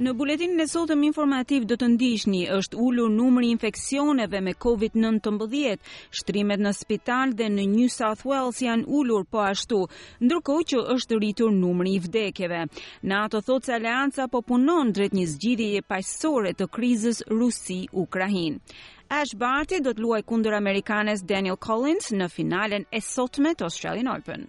Në buletinin e sotëm informativ do të ndiqni është ulur numri i infeksioneve me COVID-19, shtrimet në spital dhe në New South Wales janë ulur po ashtu. ndërkohë që është rritur numri i vdekjeve. NATO thotë se aleanca po punon drejt një zgjidhjeje paqësore të krizës Rusi-Ukrainë. Ash Barty do të luajë kundër amerikanes Danielle Collins në finalen e sotme të Australian Open.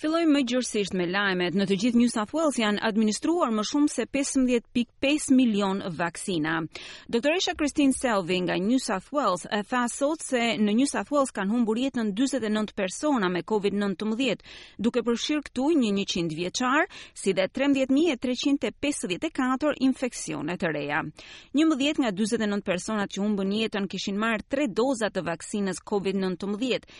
Fillojmë më gjerësisht me lajmet. Në të gjithë New South Wales janë administruar më shumë se 15.5 milion vaksina. Doktoresha Christine Selvey nga New South Wales Health tha sot se në New South Wales kanë humbur jetën 49 persona me COVID-19, duke përfshirë këtu një 100 vjeçar, si dhe 13354 infeksione të reja. 11 nga 49 personat që humbën jetën kishin marrë 3 doza të vaksinës COVID-19,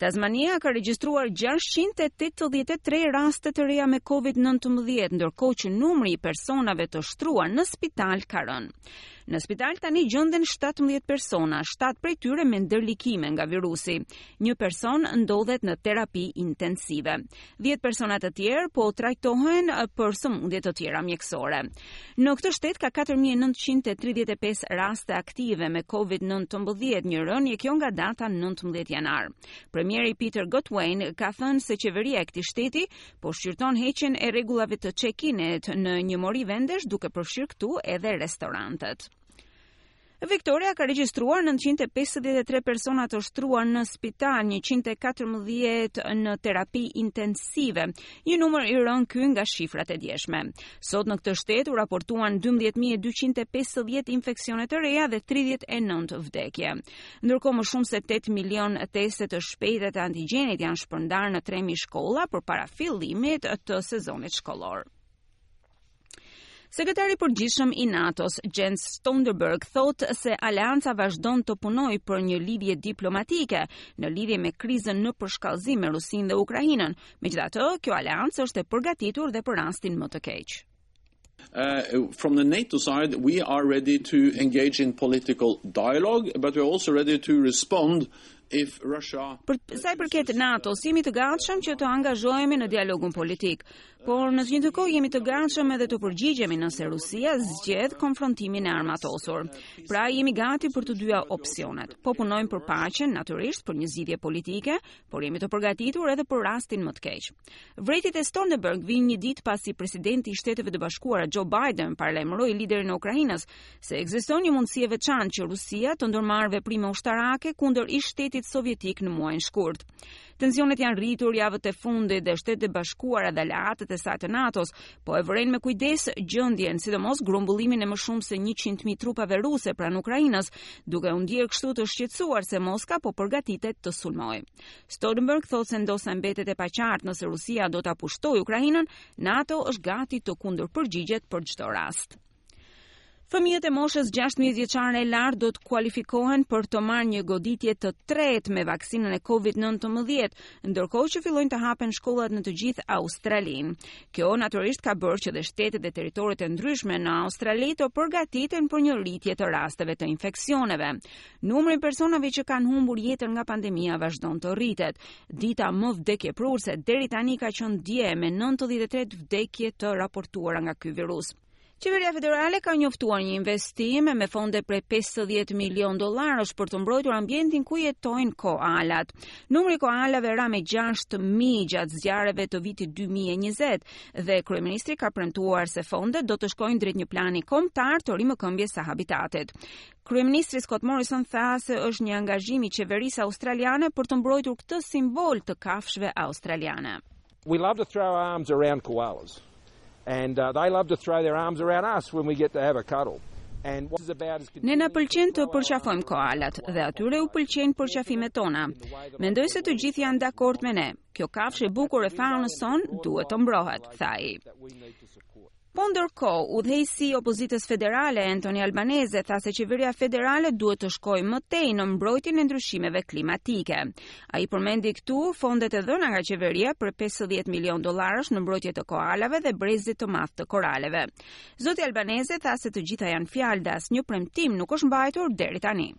Tasmania ka regjistruar 683 raste të reja me COVID-19, ndërkohë që numri i personave të shtruar në spital ka rënë. Në spital tani gjenden 17 persona, 7 prej tyre me ndërlikime nga virusi. Një person ndodhet në terapi intensive. Dhjetë persona të tjerë po trajtohen për sëmundje të tjera mjekësore. Në këtë shtet ka 4935 raste aktive me COVID-19, një rënie kjo nga data 19 janar. Premieri Peter Gutwein ka thënë se qeveria e këtij shteti po shqyrton heqjen e rregullave të check-in-it në një mori vendesh duke përfshirë këtu edhe restorantet. Victoria ka regjistruar nëntëqind e pesëdhjetë e tre persona të shtruar në spital, njëqind e katërmbëdhjetë në terapi intensive, një numër i rënë ky nga shifrat e djeshme. Sot në këtë shtet u raportuan dymbëdhjetë mijë e dyqind e pesëdhjetë infeksione të reja dhe tridhjetë e nëntë vdekje. Ndërkohë më shumë se tetë milion teste të shpejta të antigjenit janë shpërndarë në tre mijë shkolla përpara fillimit të sezonit shkollor. Sekretari i Përgjithshëm i NATO-s, Jens Stoltenberg, thotë se aleanca vazhdon të punojë për një lidhje diplomatike në lidhje me krizën në përshkallëzim me Rusinë dhe Ukrainën. Megjithatë, kjo aleancë është e përgatitur dhe për rastin më të keq. Uh, from the NATO side, we are ready to engage in political dialogue, but we are also ready to respond if Russia Për sa i përket NATO-s, jemi të gatshëm që të angazhohemi në dialogun politik. Por në të njëjtën kohë jemi të gatshëm edhe të përgjigjemi nëse Rusia zgjedh konfrontimin e armatosur. Pra jemi gati për të dyja opsionet. Po punojmë për paqen, natyrisht për një zgjidhje politike, por jemi të përgatitur edhe për rastin më të keq. Vërejtjet e Stoltenberg vijnë një ditë pasi presidenti i Shteteve të Bashkuara Joe Biden paralajmëroi liderin e Ukrainës se ekziston një mundësi e veçantë që Rusia të ndërmarrë veprime ushtarake kundër ish-shtetit sovjetik në muajin shkurt. Tensionet janë rritur javët e fundit dhe Shtetet e Bashkuara dhe aleatët e saj të NATO-s po e vërejnë me kujdes gjendjen, sidomos grumbullimin e më shumë se 100.000 trupave ruse pranë Ukrainës, duke u ndjerë kështu të shqetësuar se Moska po përgatitet të sulmojë. Stoltenberg thotë se ndonëse mbetet e paqartë nëse Rusia do ta pushtojë Ukrainën, NATO është gati të kundërpërgjigjet për çdo rast. Fëmijët e moshës 16 vjeçare e lart do të kualifikohen për të marrë një goditje të tretë me vaksinën e COVID-19, ndërkohë që fillojnë të hapen shkollat në të gjithë Australinë. Kjo natyrisht ka bërë që dhe shtetet dhe territoret e ndryshme në Australi të përgatiten për një rritje të rasteve të infeksioneve. Numri i personave që kanë humbur jetën nga pandemia vazhdon të rritet. Dita më vdekjeprurëse deri tani ka qenë dje me 93 vdekje të raportuara nga ky virus. Qeveria federale ka njoftuar një investim me fonde prej 50 milion dollarësh për të mbrojtur ambientin ku jetojnë koalat. Numri i koalave ra me 6000 gjatë zjarreve të vitit 2020 dhe kryeministri ka premtuar se fondet do të shkojnë drejt një plani kombëtar të rimëkëmbjes së habitatit. Kryeministri Scott Morrison tha se është një angazhim i qeverisë australiane për të mbrojtur këtë simbol të kafshëve australiane. We love to throw our arms around koalas and uh, they love to throw their arms around us when we get to have a cuddle. Ne na pëlqen të përqafojmë koalat dhe atyre u pëlqejnë përqafimet tona. Mendoj se të gjithë janë dakord me ne. Kjo kafshë e bukur e faunës sonë duhet të mbrohet, tha ai. Po ndërkohë, udhëheqësi i opozitës federale, Anthony Albanese, tha se qeveria federale duhet të shkojë më tej në mbrojtjen e ndryshimeve klimatike. Ai përmendi këtu fondet e dhëna nga qeveria prej 50 milion dollarësh në mbrojtje të koalave dhe brezit të madh të koraleve. Zoti Albanese tha se të gjitha janë fjalë dhe asnjë premtim nuk është mbajtur deri tani.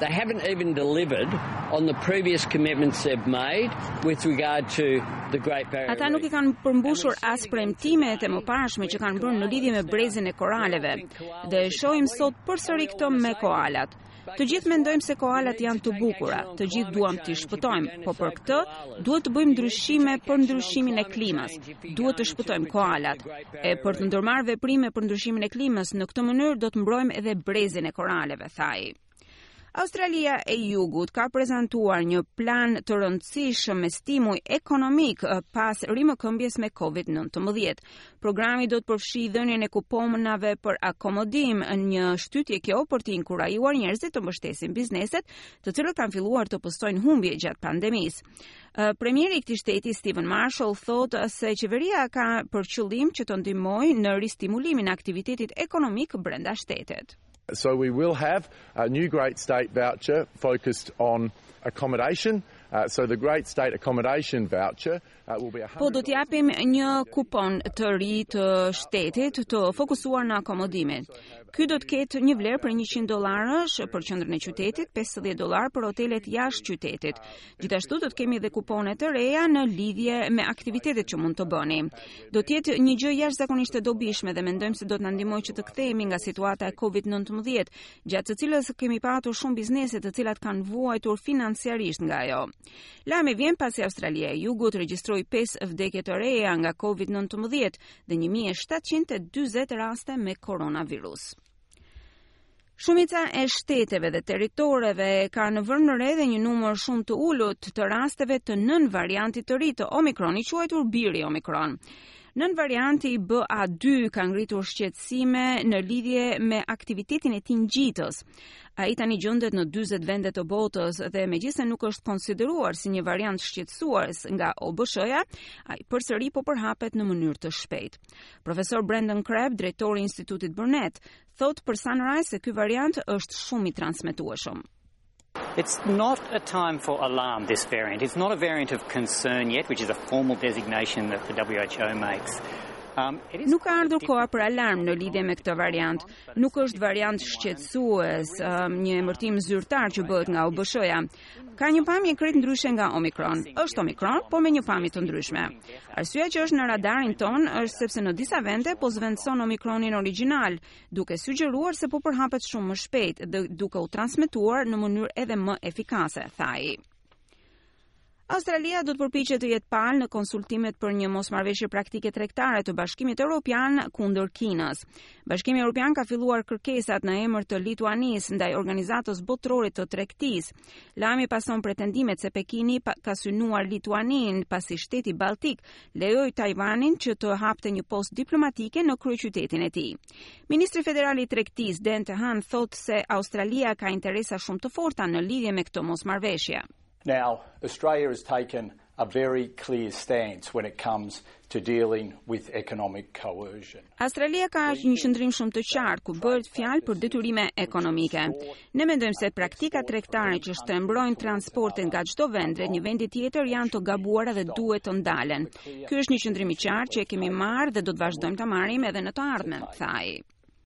They haven't even delivered on the previous commitments they've made with regard to the Great Barrier Reef. Ata nuk i kanë përmbushur as premtimet e mëparshme që kanë bërë në lidhje me brezin e koraleve. Dhe e shohim sot përsëri këtë me koalat. Të gjithë mendojmë se koalat janë të bukura, të gjithë duam t'i shpëtojmë, po për këtë duhet të bëjmë ndryshime për ndryshimin e klimës. Duhet të shpëtojmë koalat. E për të ndërmarrë veprime për ndryshimin e klimës, në këtë mënyrë do të mbrojmë edhe brezin e koraleve, tha ai. Australia e Jugut ka prezantuar një plan të rëndësishëm me stimuj ekonomik eh, pas rimëkëmbjes me COVID-19. Programi do të përfshijë dhënien e kuponave për akomodim, një shtytje kjo për të inkurajuar njerëzit të mbështesin bizneset, të cilat kanë filluar të pësojnë humbje gjatë pandemisë. Premieri i këtij shteti Steven Marshall thotë se qeveria ka për qëllim që të ndihmojë në ristimulimin e aktivitetit ekonomik brenda shtetit. So we will have a new great state voucher focused on accommodation. Uh, so the great state accommodation voucher uh, will be a Po do të japim një kupon të ri të shtetit të fokusuar në akomodimin. Ky do të ketë një vlerë prej 100 dollarësh për qendrën e qytetit, 50 dollarë për hotelet jashtë qytetit. Gjithashtu do të kemi edhe kupone të reja në lidhje me aktivitetet që mund të bëni. Do të jetë një gjë jashtëzakonisht e dobishme dhe mendojmë se do të na ndihmojë që të kthehemi nga situata e COVID-19, gjatë së cilës kemi patur shumë biznese të cilat kanë vuajtur financiarisht nga ajo. Lajmi vjen pasi Australia e Jugut regjistroi 5 vdekje të reja nga COVID-19, dhe 1740 raste me koronavirus. Shumica e shteteve dhe territoreve kanë vënë re dhe një numër shumë të ulët të rasteve të nënvariantit të ri të Omicron, i quajtur biri Omicron. Nënvarianti BA2 ka ngritur shqetësime në lidhje me aktivitetin e tij ngjitës. Ai tani gjendet në dyzet vende të botës dhe megjithëse nuk është konsideruar si një variant shqetësues nga OBSH-ja, ai përsëri po përhapet në mënyrë të shpejtë. Profesor Brendan Crabb, drejtor i Institutit Burnet, thotë për Sunrise se ky variant është shumë i transmetueshëm. It's not a time for alarm, this variant. It's not a variant of concern yet, which is a formal designation that the WHO makes. Um, Nuk ka ardhur koha për alarm në lidhje me këtë variant. Nuk është variant shqetësues një emërtim zyrtar që bëhet nga OBSH-ja. Ka një pamje krejt ndryshe nga Omicron. Është Omicron, por me një pamje të ndryshme. Arsyeja që është në radarin tonë është sepse në disa vende po zvendëson Omicronin origjinal, duke sugjeruar se po përhapet shumë më shpejt dhe duke u transmetuar në mënyrë edhe më efikase, tha ai. Australia do të përpiqet të jetë palë në konsultimet për një mosmarrëveshje praktike tregtare të Bashkimit Evropian kundër Kinës. Bashkimi Evropian ka filluar kërkesat në emër të Lituanisë ndaj Organizatës Botërore të Tregtisë. Lajmi pason pretendimet se Pekini ka synuar Lituaninë pasi shteti baltik lejoi Tajvanin që të hapte një postë diplomatike në kryeqytetin e tij. Ministri Federal i Tregtisë, Dan Tehan, thotë se Australia ka interesa shumë të forta në lidhje me këtë mosmarrëveshje. Now, Australia has taken a very clear stance when it comes to dealing with economic coercion. Australia ka një qëndrim shumë të qartë kur bëhet fjalë për detyrime ekonomike. Ne mendojmë se praktika tregtare që shtrembrojnë transportin nga çdo vend drejt një vendi tjetër janë të gabuara dhe duhet të ndalen. Ky është një qëndrim i qartë që e kemi marrë dhe do të vazhdojmë ta marrim edhe në të ardhmen, tha ai.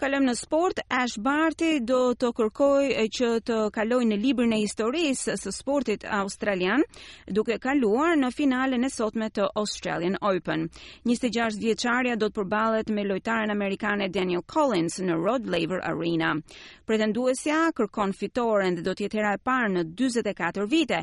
kalojmë në sport, Ash Barty do të kërkojë që të kalojë në librin e historisë së sportit australian, duke kaluar në finalen e sotme të Australian Open. 26 vjeçarja do të përballet me lojtaren amerikane Danielle Collins në Rod Laver Arena. Pretenduesja kërkon fitoren dhe do të jetë hera e parë në 44 vite